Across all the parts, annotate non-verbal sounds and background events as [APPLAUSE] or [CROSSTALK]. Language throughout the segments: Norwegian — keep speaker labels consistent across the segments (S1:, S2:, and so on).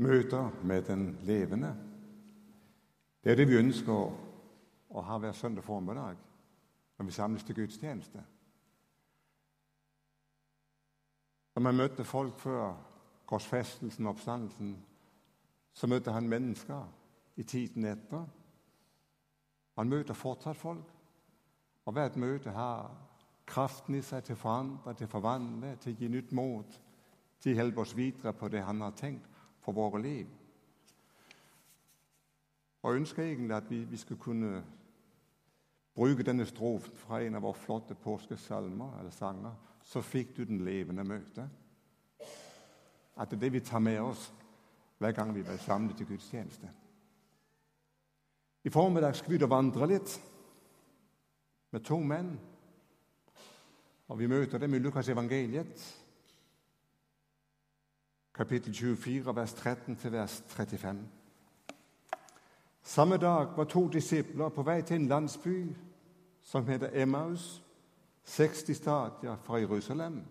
S1: møter med den levende. Det er det vi ønsker å ha hver søndag formiddag når vi samles til gudstjeneste. Når man møtte folk før korsfestelsen og oppstandelsen, så møtte han mennesker i tiden etter. Han møter fortsatt folk. Og hvert møte har kraften i seg til å forandre, til å forvandle, til å gi nytt mot, til å hjelpe oss videre på det han har tenkt for våre liv. Og jeg ønsker egentlig at vi, vi skal kunne bruke denne strofen fra en av våre flotte påskesalmer eller sanger. Så fikk du den levende møte. At det er det vi tar med oss hver gang vi blir samlet til gudstjeneste. I formiddag skal vi da vandre litt med to menn. Og vi møter dem i Lukas evangeliet, kapittel 24, vers 13 til vers 35. Samme dag var to disipler på vei til en landsby som heter Emmaus, 60 stadier fra Jerusalem.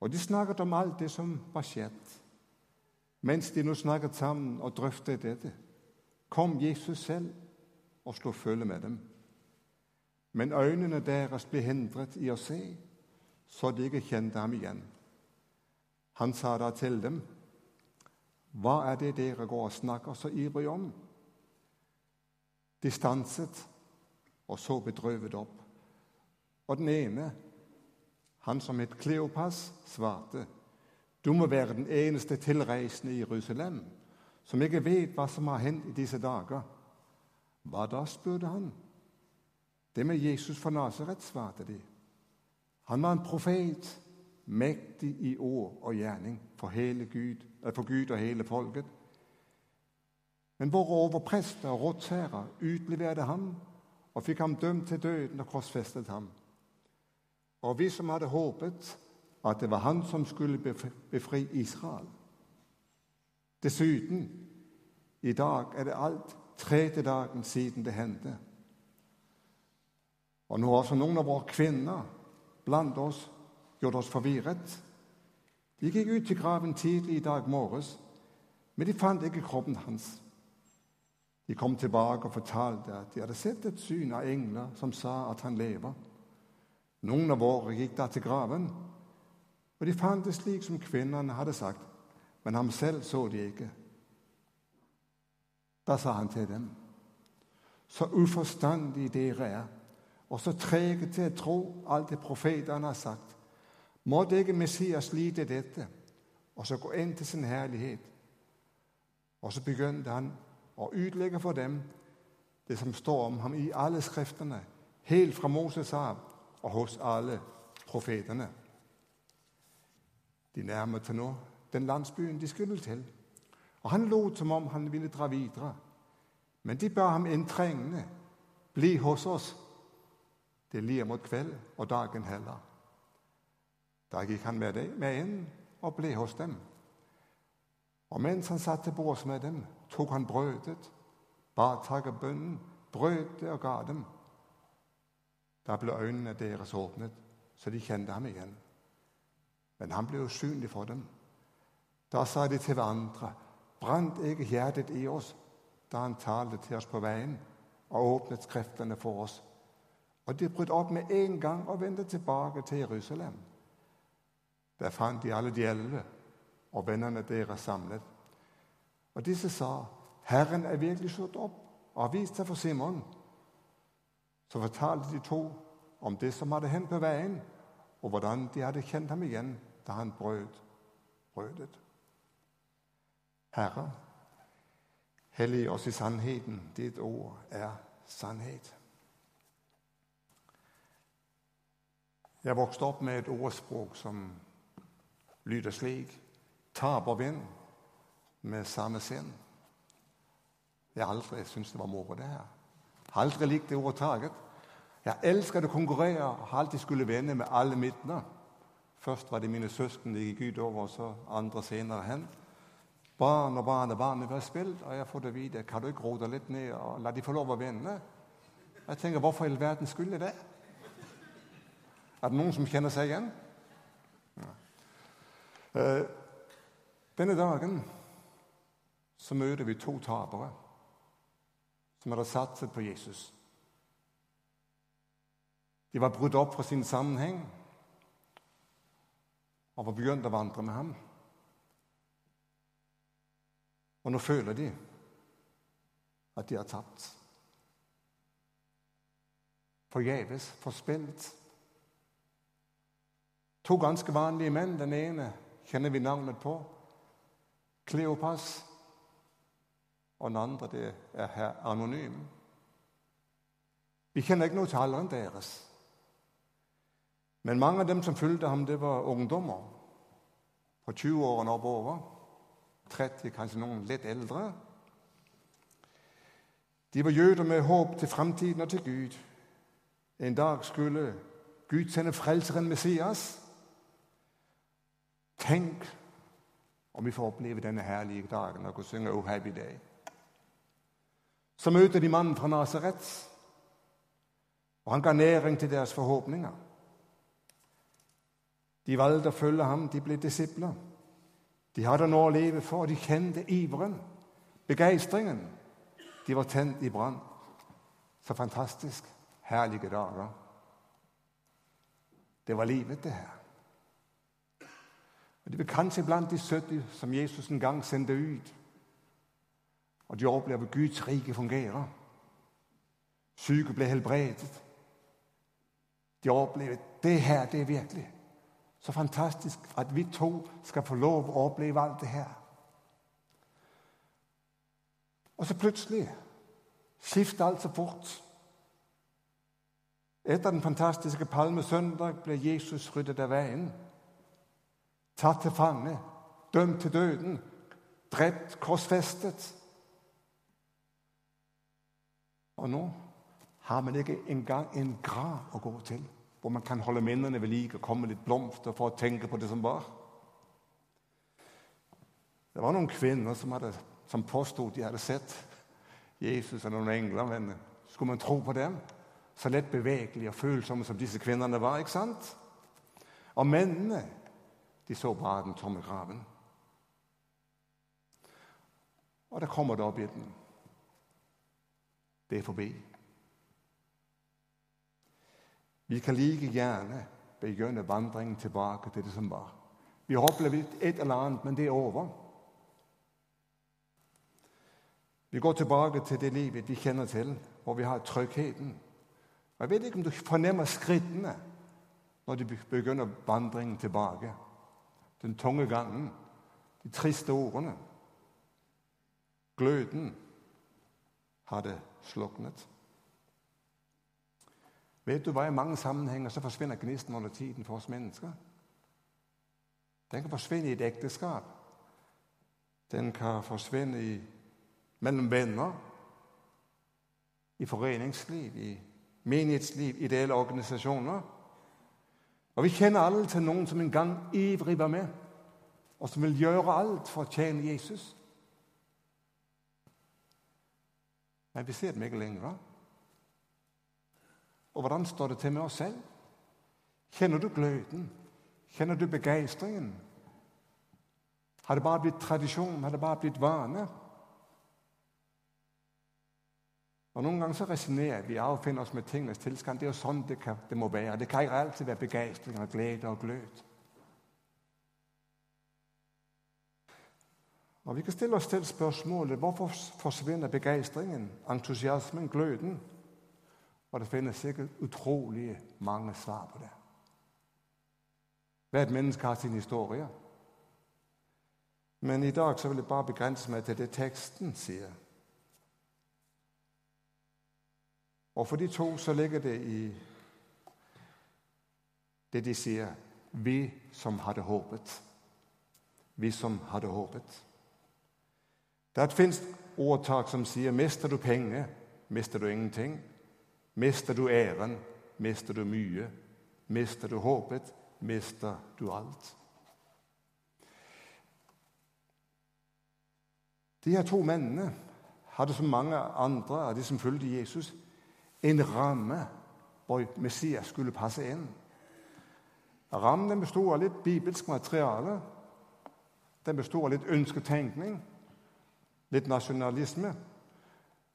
S1: Og de snakket om alt det som var skjedd. Mens de nå snakket sammen og drøftet dette, kom Jesus selv og slo følge med dem. Men øynene deres ble hindret i å se, så de ikke kjente ham igjen. Han sa da til dem, 'Hva er det dere går og snakker så ivrig om?' De stanset og så bedrøvet opp. Og den ene, han som het Kleopas, svarte, 'Du må være den eneste tilreisende i Jerusalem som ikke vet hva som har hendt i disse dager.' Hva da? spurte han. Det med Jesus fra Nasaret, svarte de. Han var en profet, mektig i ord og gjerning for, Gud, for Gud og hele folket. Men våre overprester og rådsherrer utleverte ham og fikk ham dømt til døden og korsfestet ham. Og vi som hadde håpet at det var han som skulle befri Israel. Dessuten, i dag er det alt tredje dagen siden det hendte. Og nå har også noen av våre kvinner blant oss gjort oss forvirret. De gikk ut til graven tidlig i dag morges, men de fant ikke kroppen hans. De kom tilbake og fortalte at de hadde sett et syn av engler som sa at han lever. Noen av våre gikk da til graven, og de fant det slik som kvinnene hadde sagt, men ham selv så de ikke. Da sa han til dem, så uforstandige dere er og så trege til å tro alt det profetene har sagt. Måtte ikke Messias lide dette, og så gå inn til sin herlighet? Og så begynte han å utlegge for dem det som står om ham i alle skriftene, helt fra Moses av og hos alle profetene. De nærmet seg nå den landsbyen de skulle til. Og Han lot som om han ville dra videre. Men de ba ham inntrengende bli hos oss det lir mot kveld, og dagen heller. Da gikk han med, inn og ble hos dem. Og mens han satt til bords med dem, tok han brødet, ba bønnen, brøt det og ga dem. Da ble øynene deres åpnet, så de kjente ham igjen. Men han ble usynlig for dem. Da sa de til hverandre, brant ikke hjertet i oss da han talte til oss på veien og åpnet Skriftene for oss? Og de brøt opp med en gang og vendte tilbake til Jerusalem. Der fant de alle de elleve og vennene deres samlet. Og disse sa, 'Herren er virkelig slått opp og har vist seg for Simon.' Så fortalte de to om det som hadde hendt på veien, og hvordan de hadde kjent ham igjen da han brøt brødet. Herre, hellig oss i sannheten. Ditt ord er sannhet. Jeg vokste opp med et ordspråk som lyder slik Tap og vinn med samme sinn. Jeg har aldri syntes det var moro, det her. Jeg har aldri likt det ordtaket. Jeg elsket å konkurrere har alltid skulle vinne med alle midtene. Først var det mine søsken det gikk utover, og så andre senere hen. Barn og barn og barn har spilt, og jeg får det vite. Kan du ikke rote litt ned og la de få lov å vinne? Jeg tenker, Hvorfor i all verden skulle det? Er det noen som kjenner seg igjen? Eh, denne dagen så møter vi to tapere som hadde satset på Jesus. De var brutt opp fra sin sammenheng og var begynt å vandre med ham. Og nå føler de at de har tapt. Forgjeves, forspilt. To ganske vanlige menn. Den ene kjenner vi navnet på. Kleopas. Og den andre det er her anonym. Vi kjenner ikke noe til alderen deres. Men mange av dem som fulgte ham, det var ungdommer. På 20-årene oppover. 30, kanskje noen litt eldre. De var jøder med håp til framtiden og til Gud. En dag skulle Gud sende frelseren Messias. Tenk om vi får oppleve denne herlige dagen og synge 'Oh Happy Day. Så møter de mannen fra Nasaret, og han ga næring til deres forhåpninger. De valgte å følge ham, de ble disipler. De hadde noe å leve for, de kjente iveren, begeistringen. De var tent i brann. Så fantastisk herlige dager. Det var livet, det her. Og Det var kanskje blant de 70 som Jesus en gang sendte ut. Og de opplever Guds rike fungerer. Syke ble helbredet. De opplever det her, det er virkelig. Så fantastisk at vi to skal få lov å oppleve alt det her. Og så plutselig skifter alt så fort. Etter den fantastiske palmesøndag ble Jesus ryddet av veien. Tatt til fange, dømt til døden, drept, korsfestet. Og nå har man ikke engang en grav å gå til hvor man kan holde minnene ved like og komme litt blomster for å tenke på det som var. Det var noen kvinner som, hadde, som påstod de hadde sett Jesus og noen engler. Men skulle man tro på dem? Så lett bevegelige og følsomme som disse kvinnene var. ikke sant? Og mennene de så bare den tomme graven. Og da kommer det opp i den. Det er forbi. Vi kan like gjerne begynne vandringen tilbake til det som var. Vi har opplevd et eller annet, men det er over. Vi går tilbake til det livet vi kjenner til, hvor vi har tryggheten. Jeg vet ikke om du fornemmer skrittene når de begynner vandringen tilbake. Den tunge gangen, de triste ordene. Gløden hadde sluknet. Vet du hva? I mange sammenhenger så forsvinner gnisten under tiden for oss mennesker. Den kan forsvinne i et ekteskap. Den kan forsvinne i, mellom venner, i foreningsliv, i menighetsliv, ideelle organisasjoner. Og Vi kjenner alle til noen som en gang ivrig var med, og som vil gjøre alt for å tjene Jesus. Men vi ser dem ikke lenger. Og hvordan står det til med oss selv? Kjenner du gløden? Kjenner du begeistringen? Har det bare blitt tradisjon? Har det bare blitt vane? Og Noen ganger så resignerer vi av og finner oss med tingenes tilstand. Det er jo sånn det, kan, det må være. Det kan ikke alltid være begeistring og glede og glød. Og Vi kan stille oss til spørsmålet hvorfor forsvinner begeistringen, entusiasmen, gløden? Og det finnes sikkert utrolig mange svar på det. Hvert menneske har sin historie. Men i dag så vil jeg bare begrense meg til det teksten sier. Og for de to så ligger det i det de sier Vi som hadde håpet. Vi som hadde håpet. Det fins ordtak som sier mister du penger, mister du ingenting. Mister du æren, mister du mye. Mister du håpet, mister du alt. De her to mennene hadde som mange andre av de som fulgte Jesus, en ramme hvor Messias skulle passe inn. Rammen bestod av litt bibelsk materiale. Den bestod av litt ønsketenkning. litt nasjonalisme.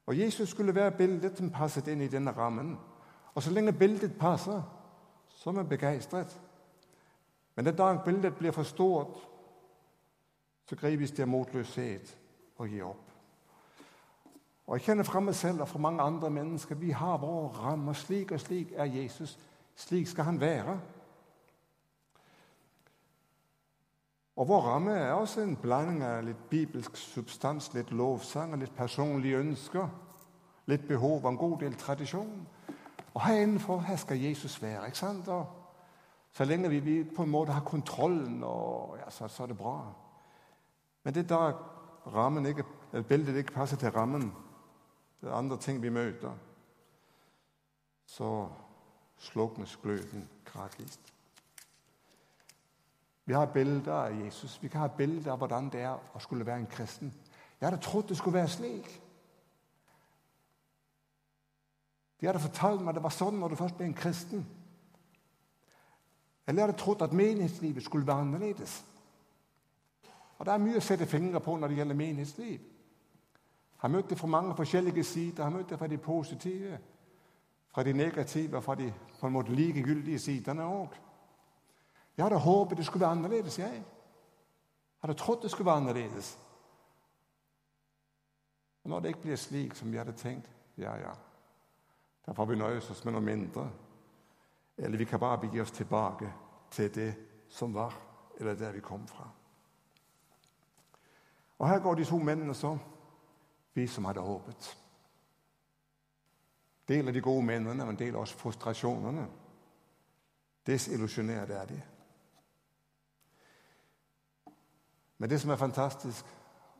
S1: Og Jesus skulle være bildet som passet inn i denne rammen. Og så lenge bildet passer, så er vi begeistret. Men den dag bildet blir for stort, så gripes det av motløshet og gir opp. Og Jeg kjenner fra meg selv og fra mange andre mennesker vi har våre ramme. Slik og slik er Jesus. Slik skal han være. Og Vår ramme er også en blanding av litt bibelsk substans, litt lovsang, litt personlige ønsker, litt behov og en god del tradisjon. Og Her innenfor her skal Jesus være. ikke sant? Og så lenge vi, på en måte har kontrollen, og, ja, så, så, er det bra. Men det er da ikke, bildet ikke passer til rammen, det er andre ting vi møter, så sluknes gløden gradvis. Vi har bilder av Jesus. Vi kan ha bilder av hvordan det er å skulle være en kristen. Jeg hadde trodd det skulle være slik. De hadde fortalt meg at det var sånn når du først ble en kristen. Eller jeg hadde trodd at menighetslivet skulle være annerledes. Og Det er mye å sette fingre på når det gjelder menighetsliv. Han møtte fra mange forskjellige sider. Han møtte fra de positive, fra de negative fra de på en måte likegyldige sidene òg. Jeg hadde håpet det skulle være annerledes. Jeg Jeg hadde trodd det skulle være annerledes. Og Når det ikke blir slik som vi hadde tenkt, ja, ja, Derfor har vi nøye oss med noe mindre. Eller vi kan bare begi oss tilbake til det som var, eller der vi kom fra. Og Her går de to mennene så vi som hadde håpet. Del av de gode minnene, men del også frustrasjonene. Desillusjonert er de. Men det som er fantastisk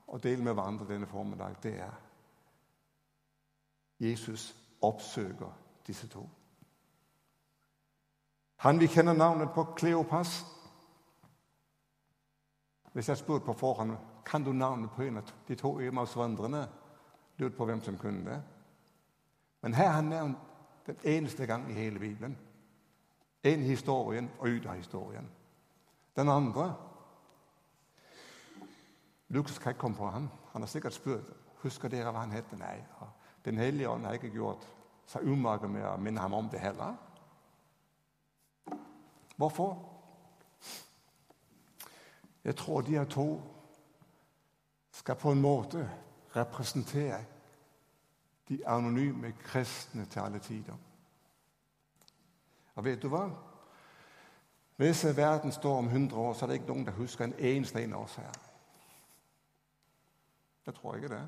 S1: å dele med hverandre denne formiddag, det er Jesus oppsøker disse to. Han vi kjenner navnet på Kleopas. Hvis jeg spurte på forhånd kan du navnet på en av de to Emaus-vandrerne, lurte på hvem som kunne det. Men her er han nevnt den eneste gang i hele Bibelen. En historien og ut av historien. Den andre Lukas kan ikke komme på ham. Han har sikkert spurt husker dere hva han het. Nei. Den hellige ånd har ikke gjort seg umake med å minne ham om det heller. Hvorfor? Jeg tror de her to skal på en måte representere de anonyme kristne til alle tider. Og vet du hva? Hvis verden står om 100 år, så er det ikke noen som husker en eneste en av oss her. Jeg tror ikke det.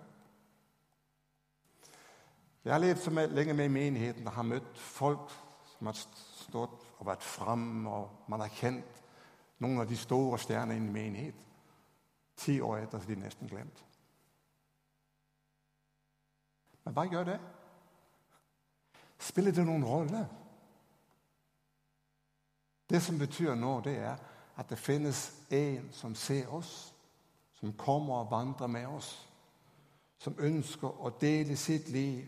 S1: Jeg har levd så lenge med i menigheten og har møtt folk som har stått og vært fram, og man har kjent noen av de store stjernene i menigheten. Ti år etter så er de nesten glemt. Men hva gjør det? Spiller det noen rolle? Det som betyr nå, det er at det finnes en som ser oss, som kommer og vandrer med oss, som ønsker å dele sitt liv.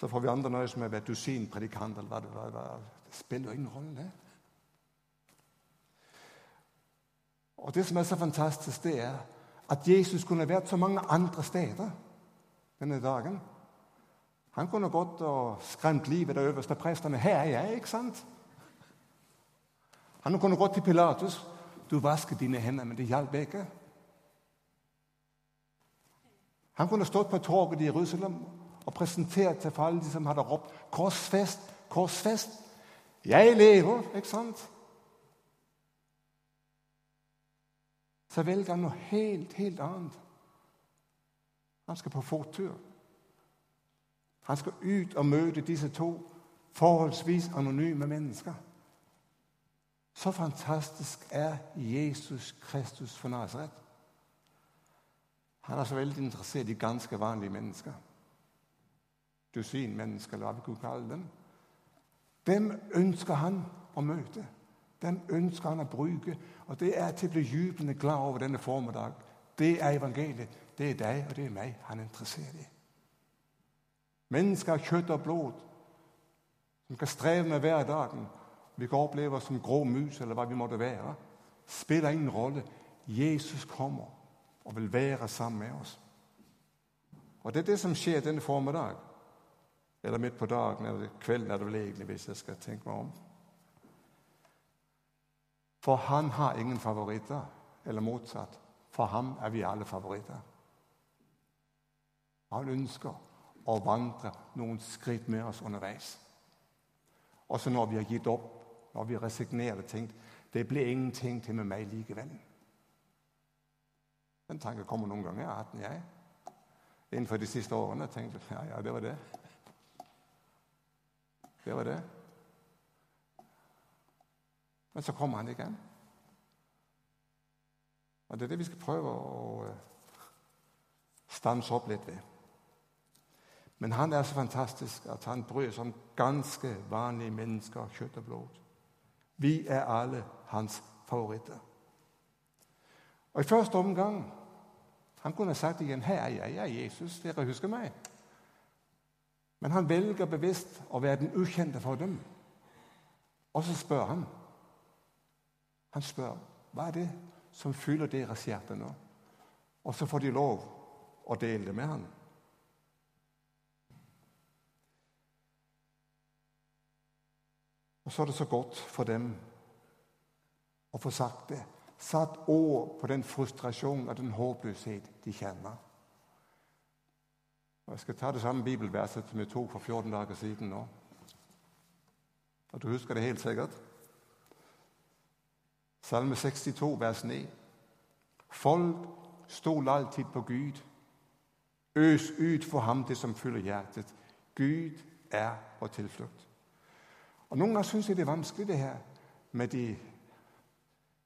S1: Så får vi andre nøye som er dusinpredikanter eller hva det var. Det spiller ingen rolle, det. Og Det som er så fantastisk, det er at Jesus kunne vært så mange andre steder denne dagen. Han kunne gått og skremt livet av de øverste prestene. 'Her er jeg', ikke sant? Han kunne gått til Pilatus. 'Du vasker dine hender', men det hjalp ikke. Han kunne stått på torget i Jerusalem og presentert seg for alle de som hadde ropt 'Korsfest! Korsfest!' Jeg lever, ikke sant? Så velger han noe helt, helt annet. Han skal på fottur. Han skal ut og møte disse to forholdsvis anonyme mennesker. Så fantastisk er Jesus Kristus for Nasaret. Han er så veldig interessert i ganske vanlige mennesker. Dusinmennesker, eller hva vi kunne kalle dem. Dem ønsker han å møte. Dem ønsker han å bruke. Og det er til å bli jublende glad over denne formiddag. Det er evangeliet. Det er deg, og det er meg han er interessert i. Mennesker av kjøtt og blod som skal streve med hverdagen. Vi kan oppleve oss som grå mus eller hva vi måtte være. Spiller ingen rolle. Jesus kommer og vil være sammen med oss. Og Det er det som skjer denne formiddag. Eller midt på dagen eller kvelden er det hvis jeg skal tenke meg om. For han har ingen favoritter, eller motsatt. For ham er vi alle favoritter. Han ønsker å vandre noen skritt med oss underveis. Også når vi har gitt opp, når vi resignerer og tenkt det blir ingenting til med meg likevel. Den tanken kommer noen ganger. Jeg har hatt den, jeg. Innenfor de siste årene tenkte jeg ja, ja, det var det. Det var det. Men så kommer han igjen. Og Det er det vi skal prøve å eh, stanse opp litt ved. Men han er så fantastisk at han bryr seg om ganske vanlige mennesker, kjøtt og blod. Vi er alle hans favoritter. Og I første omgang han kunne sagt igjen 'Her er jeg, jeg er Jesus. Dere husker meg.' Men han velger bevisst å være den ukjente for dem. Og så spør han. Han spør hva er det som fyller deres hjerte nå. Og så får de lov å dele det med ham. Og så er det så godt for dem å få sagt det. Satt ord på den frustrasjon og den håpløshet de kjenner. Og Jeg skal ta det samme bibelverset som vi tok for 14 dager siden nå. Og Du husker det helt sikkert. Salme 62, vers 9. Folk stol alltid på Gud. Øs ut for ham det som fyller hjertet. Gud er vår tilflukt. Og Noen ganger syns jeg det er vanskelig, det her med de,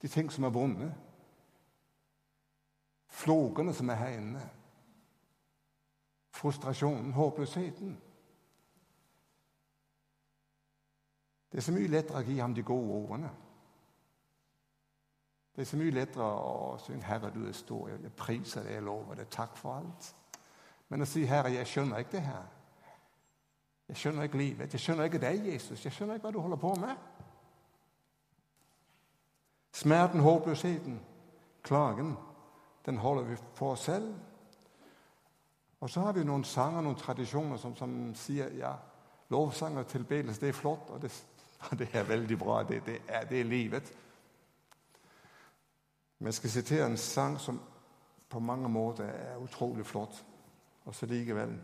S1: de ting som er vonde. Flogene som er her inne. Frustrasjonen, håpløsheten. Det er så mye lettere å gi ham de gode ordene. Det er så mye lettere å synge 'Herre, du er stor', jeg priser deg, jeg lover deg, takk for alt. Men å si 'Herre, jeg skjønner ikke det her'. Jeg skjønner ikke livet. Jeg skjønner ikke deg, Jesus. Jeg skjønner ikke hva du holder på med. Smerten, håpløsheten, klagen, den holder vi for oss selv. Og så har vi noen sanger, noen tradisjoner som, som sier ja, lovsang og tilbedelse, det er flott, og det, [LAUGHS] det er veldig bra. Det, det, er, det er livet. Jeg skal sitere en sang som på mange måter er utrolig flott, og så likevel.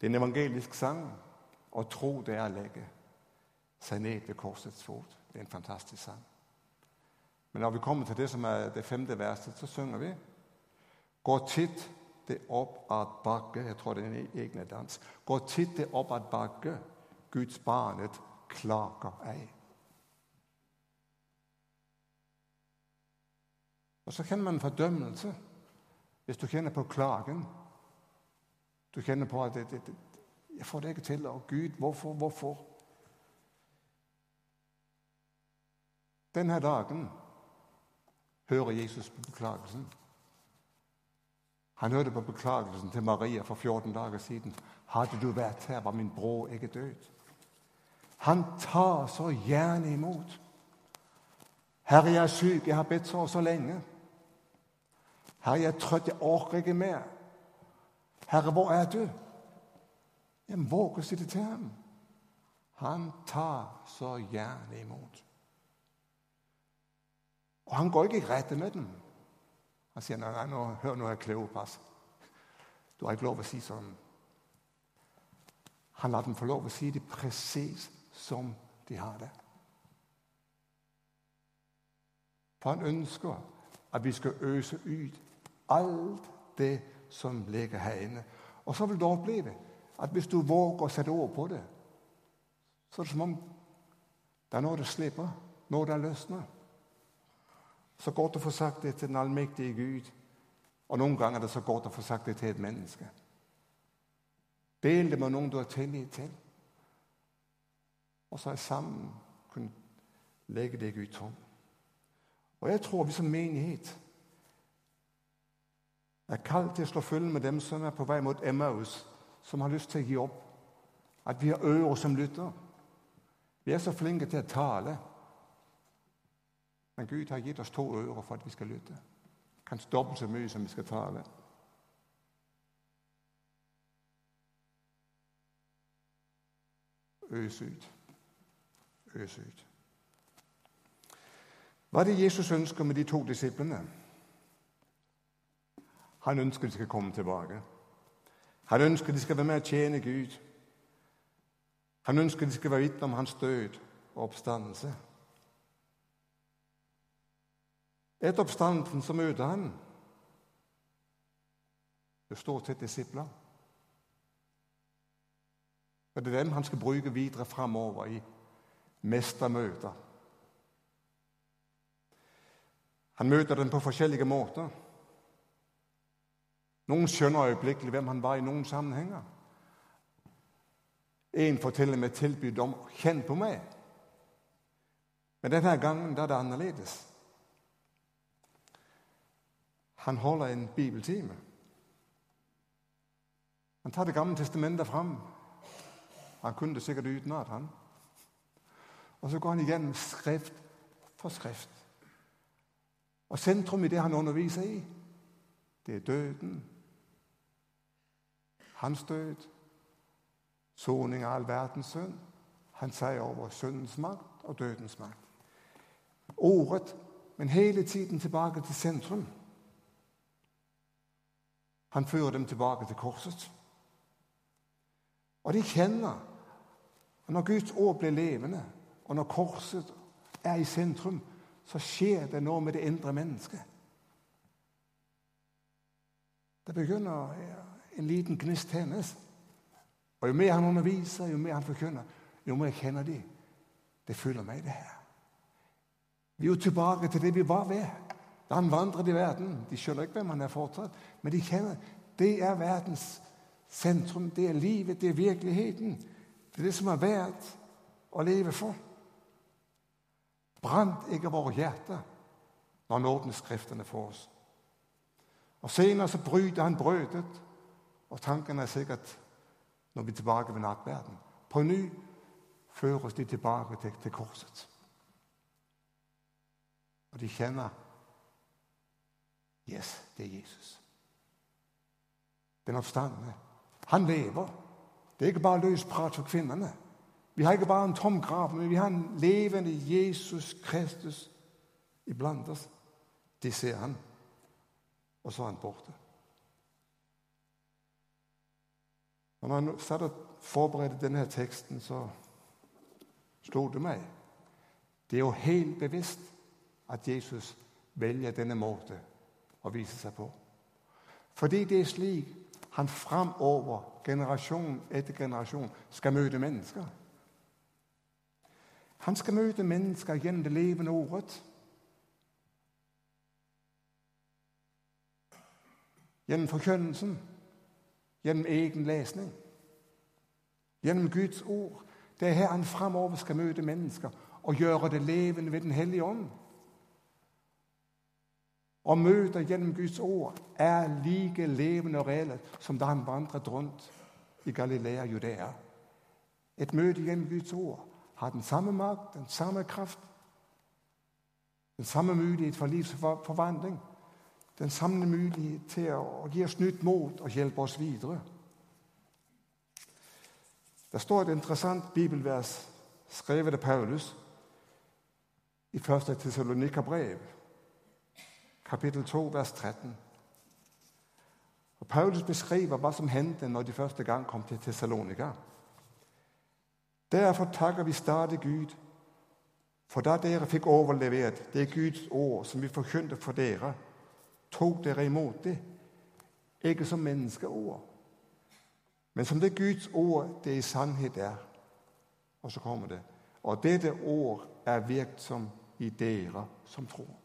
S1: Det er en evangelisk sang. Å tro det er å legge seg ned ved korsets fot. Det er en fantastisk sang. Men når vi kommer til det som er det femte verset, så synger vi Går titt det opp at bakke Jeg tror det er en egen dans. Går titt det opp at bakke, Guds barnet klager ei. Og så kjenner man fordømmelse hvis du kjenner på klagen. Du kjenner på at det, det, det, 'Jeg får det ikke til.' Og Gud, hvorfor, hvorfor? Denne dagen hører Jesus på beklagelsen. Han hørte på beklagelsen til Maria for 14 dager siden. 'Hadde du vært her, var min bror ikke død.' Han tar så gjerne imot. 'Herre, jeg er syk. Jeg har bedt så og så lenge.' 'Herre, jeg er trøtt. Jeg orker ikke mer.' 'Herre, hvor er du?' Jeg våger å si det til ham. Han tar så gjerne imot. Og han går ikke i rette med dem. Han sier nei, nå, hør nå, Kleopas. Du har ikke lov å si sånn. Han lar dem få lov å si det presis som de har det. For han ønsker at vi skal øse ut alt det som ligger her inne. Og så vil du oppleve at hvis du våger å sette ord på det, så er det som om det er noe det slipper, noe det løsner. Så godt å få sagt det til den allmektige Gud. Og noen ganger er det så godt å få sagt det til et menneske. Del det med noen du har tillit til. Og så er sammen kunne legge det Gud tom. Og jeg tror vi som menighet er kalt til å slå følge med dem som er på vei mot Emmaus, som har lyst til å gi opp. At vi har ører som lytter. Vi er så flinke til å tale. Men Gud har gitt oss to ører for at vi skal lytte. Kanskje dobbelt så mye som vi skal tale. Øs ut. Øs ut. Hva er det Jesus ønsker med de to disiplene? Han ønsker de skal komme tilbake. Han ønsker de skal være med og tjene Gud. Han ønsker de skal være vitne om hans død og oppstandelse. Etter oppstanden så møter han det står til disipler. Og Det er dem han skal bruke videre framover i mestermøter. Han møter dem på forskjellige måter. Noen skjønner øyeblikkelig hvem han var i noen sammenhenger. En forteller meg tilbud om 'kjenn på meg'. Men denne gangen er det annerledes. Han holder en bibeltime. Han tar Det gamle testamentet fram. Han kunne det sikkert utenat, han. Og så går han igjennom skrift for skrift. Og sentrum i det han underviser i, det er døden. Hans død. Soning av all verdens synd. Han sier over syndens makt og dødens makt. Ordet, men hele tiden tilbake til sentrum. Han fører dem tilbake til korset. Og de kjenner at når Guds ord blir levende, og når korset er i sentrum, så skjer det noe med det indre mennesket. Det begynner en liten gnist tennes. Og Jo mer han underviser, jo mer han forkynner, jo mer jeg kjenner de. Det følger meg, det her. Vi er jo tilbake til det vi var ved da han vandret i verden. De skjønner ikke hvem han er fortsatt, men de kjenner det er verdens sentrum. Det er livet, det er virkeligheten. Det er det som er verdt å leve for. Brant ikke våre hjerter når han åpner Skriftene for oss. Og Senere så bryter han brødet, og tanken er sikkert når vi er tilbake ved nattverden. På ny føres de tilbake til, til korset. Og de kjenner Yes, det er Jesus. Den oppstandende. Han lever. Det er ikke bare løs prat for kvinnene. Vi har ikke bare en tom grav, men vi har en levende Jesus Kristus iblant oss. De ser han, og så er han borte. Når man satt og forberedte denne teksten, så slo det meg Det er jo helt bevisst at Jesus velger denne måten å vise seg på. Fordi det er slik han framover, generasjon etter generasjon, skal møte mennesker. Han skal møte mennesker gjennom det levende ordet. Gjennom forkynnelsen, gjennom egen lesning, gjennom Guds ord. Det er her han framover skal møte mennesker og gjøre det levende ved Den hellige ånd. Å møte gjennom Guds ord er like levende og reelle som da han vandret rundt i Galilea og Judea. Et møte gjennom Guds ord har den samme makt, den samme kraft, den samme mulighet for livsforvandling, den samme mulighet til å gi oss nytt mot og hjelpe oss videre. Det står et interessant bibelvers skrevet av Paulus i 1. Tessalonika-brev, kapittel 2, vers 13. Og Paulus beskriver hva som hendte når de første gang kom til Tessalonika. Derfor takker vi stadig Gud, for da dere fikk overlevert det Guds ord som vi forkynte for dere, tok dere imot det, ikke som menneskeord, men som det Guds ord det i sannhet er. Og så kommer det Og dette ord er virksom i dere som tror.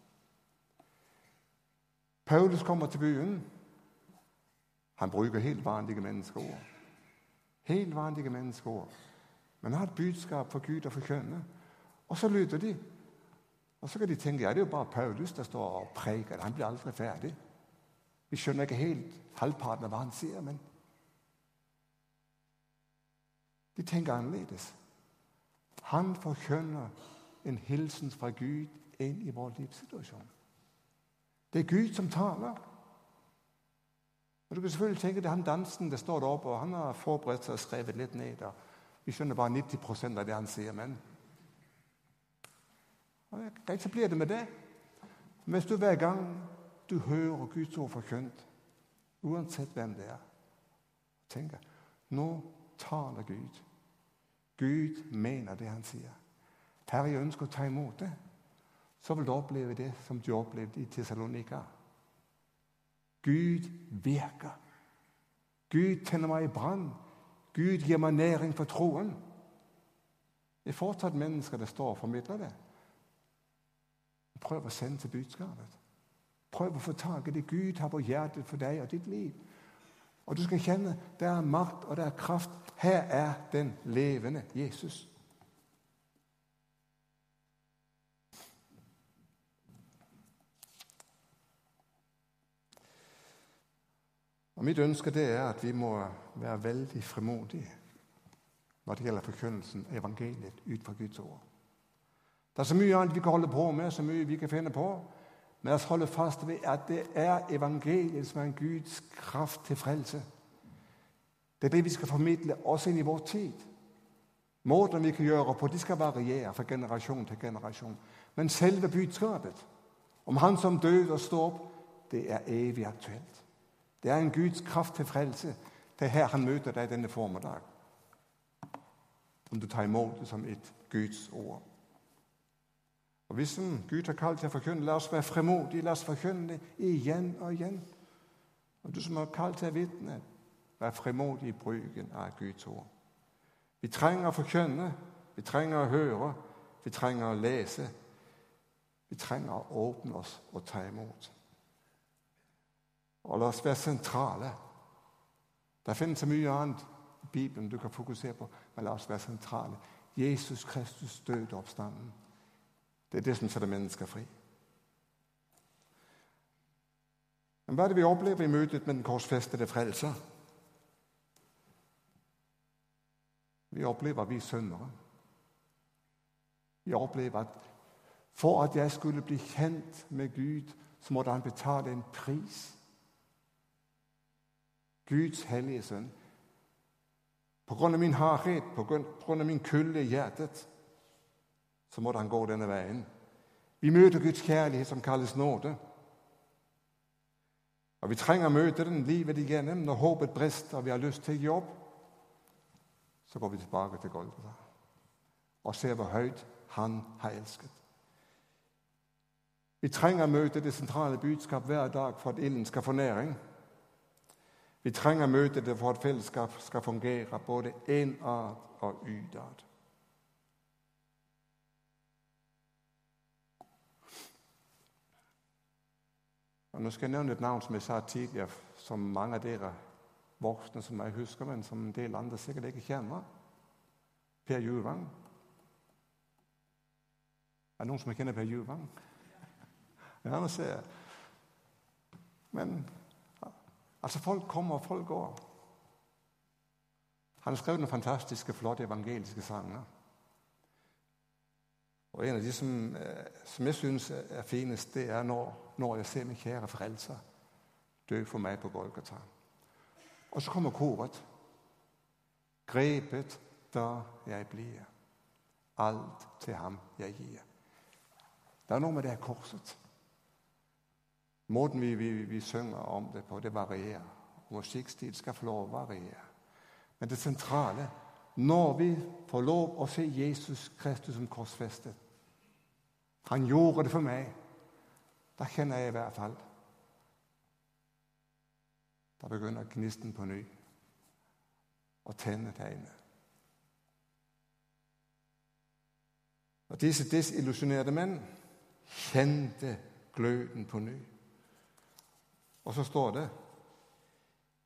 S1: Paulus kommer til byen. Han bruker helt vanlige menneskeord. Helt vanlige menneskeord. Men han har et budskap for Gud og for kjønnet. Og så lytter de. Og så kan de tenke ja, det er jo bare Paulus der står og preker. Han blir aldri ferdig. Vi skjønner ikke helt halvparten av hva han sier, men De tenker annerledes. Han forkynner en hilsen fra Gud inn i vår livssituasjon. Det er Gud som taler. Og Du kan selvfølgelig tenke det er han dansen det står deroppe, og han har forberedt seg og skrevet litt ned. Og vi skjønner bare 90 av det han sier, men Greit, så blir det med det. Hvis du hver gang du hører Guds ord forkynt, uansett hvem det er, tenker nå taler Gud. Gud mener det han sier. Herre, jeg ønsker å ta imot det. Så vil du oppleve det som du opplevde i Tessalonika. Gud virker. Gud tenner meg i brann. Gud gir meg næring for troen. Det er fortsatt mennesker det står og formidler det. Prøv å sende til budskapet. Prøv å få tak i det Gud har på hjertet for deg og ditt liv. Og du skal kjenne det er makt og det er kraft. Her er den levende Jesus. Og Mitt ønske det er at vi må være veldig fremodige når det gjelder forkynnelsen evangeliet ut fra Guds ord. Det er så mye annet vi kan holde på med, så mye vi kan finne på. Men la oss holde fast ved at det er evangeliet som er en Guds kraft til frelse. Det er det vi skal formidle også inn i vår tid. Måten vi kan gjøre på, de skal variere fra generasjon til generasjon. Men selve budskapet om Han som døde og står opp, det er evig aktuelt. Det er en Guds kraft til frelse. Det er her han møter deg denne formiddag. Om du tar imot det som et Guds ord. Og Hvis Gud har kalt til å forkynne, la oss være fremodige. La oss forkynne det igjen og igjen. Og du som har kalt til å vitne, vær fremodig i bruken av Guds ord. Vi trenger å forkynne, vi trenger å høre, vi trenger å lese. Vi trenger å åpne oss og ta imot. Og la oss være sentrale. Det finnes så mye annet i Bibelen du kan fokusere på, men la oss være sentrale. Jesus Kristus døde oppstanden. Det er det som setter mennesker fri. Men hva er det vi opplever i møtet med den korsfestede frelser? Vi opplever at vi er syndere. Vi opplever at for at jeg skulle bli kjent med Gud, så måtte han betale en pris. Guds hellige sønn. På grunn av min hardhet, på grunn av min kulde i hjertet, så måtte han gå denne veien. Vi møter Guds kjærlighet som kalles nåde. Og Vi trenger å møte den livet igjennom når håpet brister og vi har lyst til jobb. Så går vi tilbake til Golgata og ser hvor høyt Han har elsket. Vi trenger å møte det sentrale budskap hver dag for at ilden skal få næring. Vi trenger å møte det for at fellesskap skal fungere både innad og utad. Og Nå skal jeg nevne et navn som jeg sa tidligere, som mange av dere voksne som jeg husker, men som en del andre sikkert ikke kjenner. Per Juvang. Er det noen som kjenner Per Juvang? Ja, nå ser jeg. Men altså, folk kommer, og folk går. Han har skrevet noen fantastiske, flotte evangeliske sanger. Og En av de som, eh, som jeg syns er finest, det er når, når, jeg ser min kjære frelser dø for meg på Golgata. Og så kommer koret. Grepet da jeg blir. Alt til ham jeg gir. Det er noe med det her korset. Måten vi, vi, vi synger om det på, det varierer. Musikkstil skal få lov å variere. Men det sentrale når vi får lov å se Jesus Kristus som korsfestet Han gjorde det for meg. Da kjenner jeg i hvert fall Da begynner gnisten på ny å tenne tegnet. Og Disse desillusjonerte menn kjente gløden på ny. Og så står det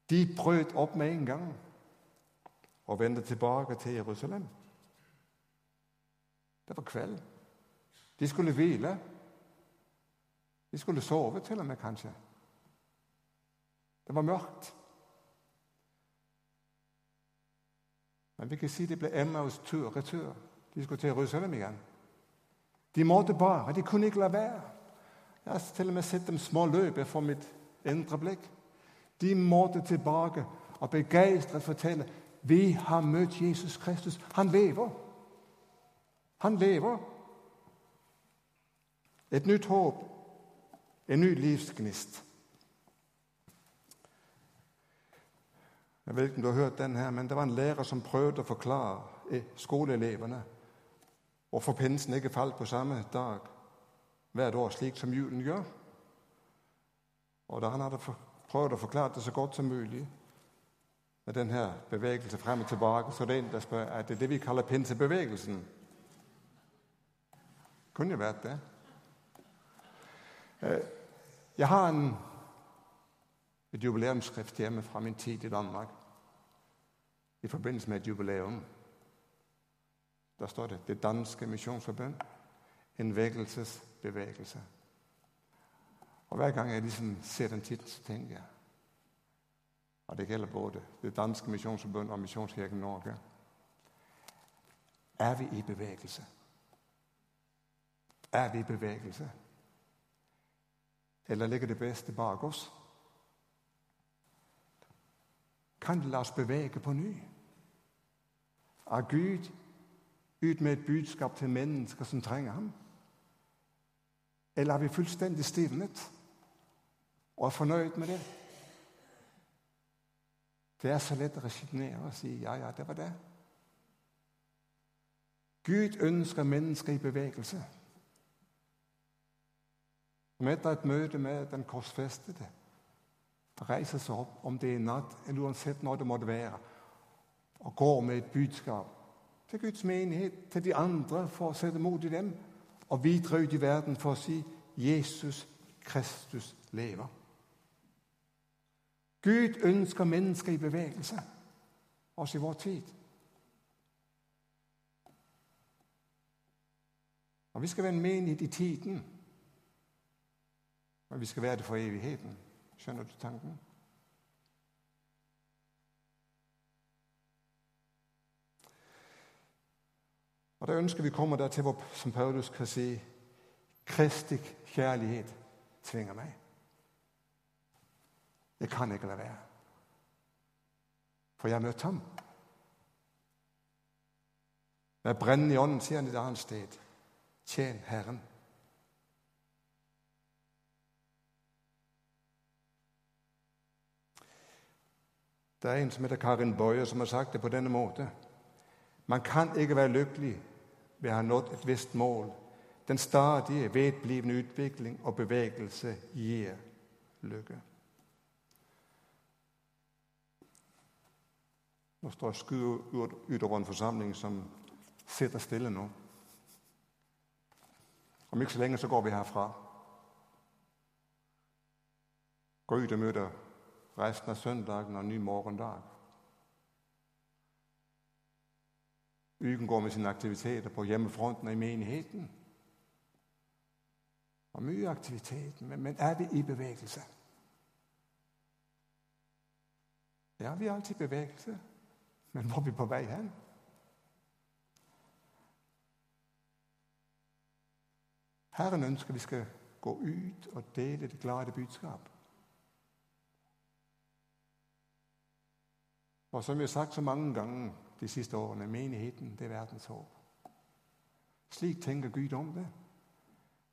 S1: De brøt opp med en gang og vendte tilbake til Jerusalem. Det var kveld. De skulle hvile. De skulle sove til og med, kanskje. Det var mørkt. Men vi kan si det ble Emmaus tur retur. De skulle til Jerusalem igjen. De måtte bare. De kunne ikke la være. Jeg har til og med sett dem små løpe for mitt indre blikk. De måtte tilbake og begeistret fortelle vi har møtt Jesus Kristus. Han lever. Han lever. Et nytt håp, en ny livsgnist. Jeg vet ikke om du har hørt den her, men Det var en lærer som prøvde å forklare skoleelevene hvorfor pinsen ikke falt på samme dag hvert år, slik som julen gjør. Og Da han hadde prøvd å forklare det så godt som mulig med denne bevegelse frem og tilbake, så det er en der spør er det det vi kaller pinsebevegelsen. Kunne jo vært det. Jeg har en, et jubileumsskrift hjemme fra min tid i Danmark i forbindelse med et jubileum. Der står det 'Det danske misjonsforbund en vekkelsesbevegelse'. Og Hver gang jeg liksom ser den tittelen, så tenker jeg Og det gjelder både Det danske misjonsforbund og Misjonskirken Norge. Er vi i bevegelse? Er vi i bevegelse? Eller ligger det beste bak oss? Kan det la oss bevege på ny? Er Gud ut med et budskap til mennesker som trenger ham? Eller er vi fullstendig stivnet og er fornøyd med det? Det er så lett å resignere og si ja, ja, det var det. Gud ønsker mennesker i bevegelse. Som etter et møte med den korsfestede reiser seg opp, om det er natt eller uansett når det måtte være, og går med et budskap til Guds menighet, til de andre, for å sette mot i dem, og videre ut i verden for å si Jesus Kristus lever. Gud ønsker mennesker i bevegelse, også i vår tid. Og Vi skal være en menighet i tiden, men vi skal være det for evigheten. Skjønner du tanken? Og Da ønsker vi kommer der til hvor som Paulus kan si Kristi kjærlighet tvinger meg. Jeg kan ikke la være. For jeg har møtt ham. Med brennende i ånden sier han et annet sted. Tjen Herren. Det er en som heter Karin Boyer, som har sagt det på denne måten. Man kan ikke være lykkelig ved å ha nådd et visst mål. Den stadige, vedblivende utvikling og bevegelse gir lykke. Nå står skudd utover en forsamling som sitter stille nå. Om ikke så lenge så går vi herfra. Går ut og møter resten av søndagen og ny morgendag. Uken går med sine aktiviteter på hjemmefronten og i menigheten. Og mye aktivitet, men, er vi i bevegelse? Ja, vi er alltid i bevegelse, men hvor er vi på vei hen? Herren ønsker vi skal gå ut og dele det glade budskap. Og som vi har sagt så mange ganger de siste årene, menigheten det er verdens håp. Slik tenker Gud om det.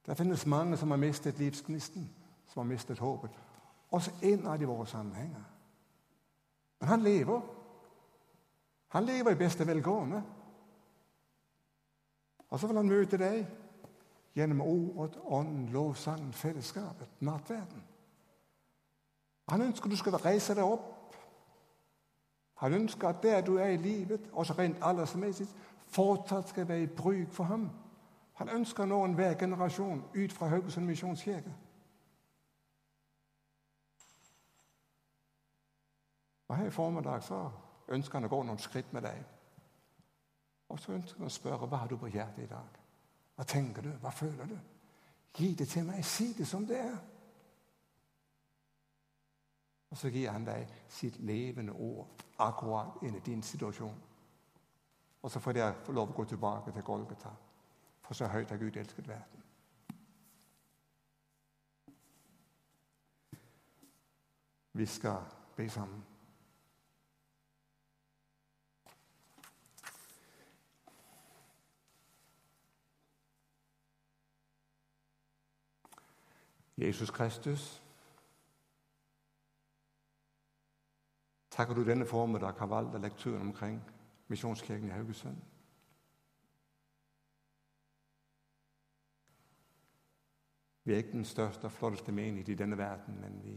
S1: Det finnes mange som har mistet livsgnisten, som har mistet håpet. Også innad i våre sammenhenger. Men han lever. Han lever i beste velgående. Og så vil han møte deg gjennom ordet, ånden, lovsangen, fellesskapet, nattverden. Han ønsker du skal reise deg opp han ønsker at der du er i livet, også rent aldersmessig, fortsatt skal være i bruk for ham. Han ønsker nå enhver generasjon ut fra Haugesund misjonskirke. Og Her i formiddag så ønsker han å gå noen skritt med deg. Og så ønsker han å spørre hva har du på hjertet i dag. Hva tenker du? Hva føler du? Gi det til meg. Si det som det er. Og så gir han deg sitt levende ord akkurat inn i din situasjon. Og så får dere få lov å gå tilbake til Golgata, for så høyt har Gud elsket verden. Vi skal be sammen. Jesus Kristus. Takker du denne formiddag har valgt av lekturen omkring Misjonskirken i Haugesund. Vi er ikke den største og flotteste menighet i denne verden, men vi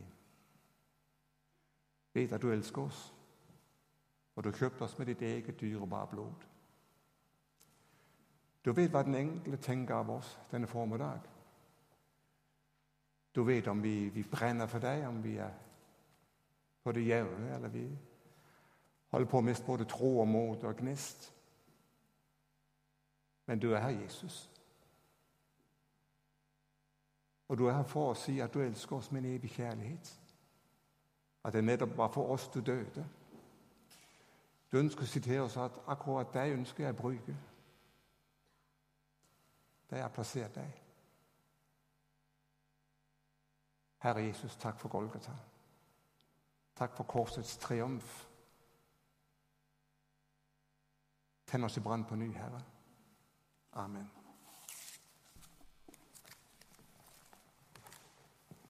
S1: vet at du elsker oss, og du kjøpte oss med ditt eget dyrebare blod. Du vet hva den enkelte tenker av oss denne formiddag. Du vet om vi, vi brenner for deg, om vi er på det jevne, eller vi holder på å miste både tro og mot og gnist. Men du er her, Jesus. Og du er her for å si at du elsker oss med en evig kjærlighet. At det nettopp var for oss du døde. Du ønsker å si til oss at akkurat deg ønsker jeg å bruke. Der jeg har plassert deg. Herre Jesus, takk for Golgata. Takk for korsets triumf. Tenn oss i brann på ny, Herre. Amen.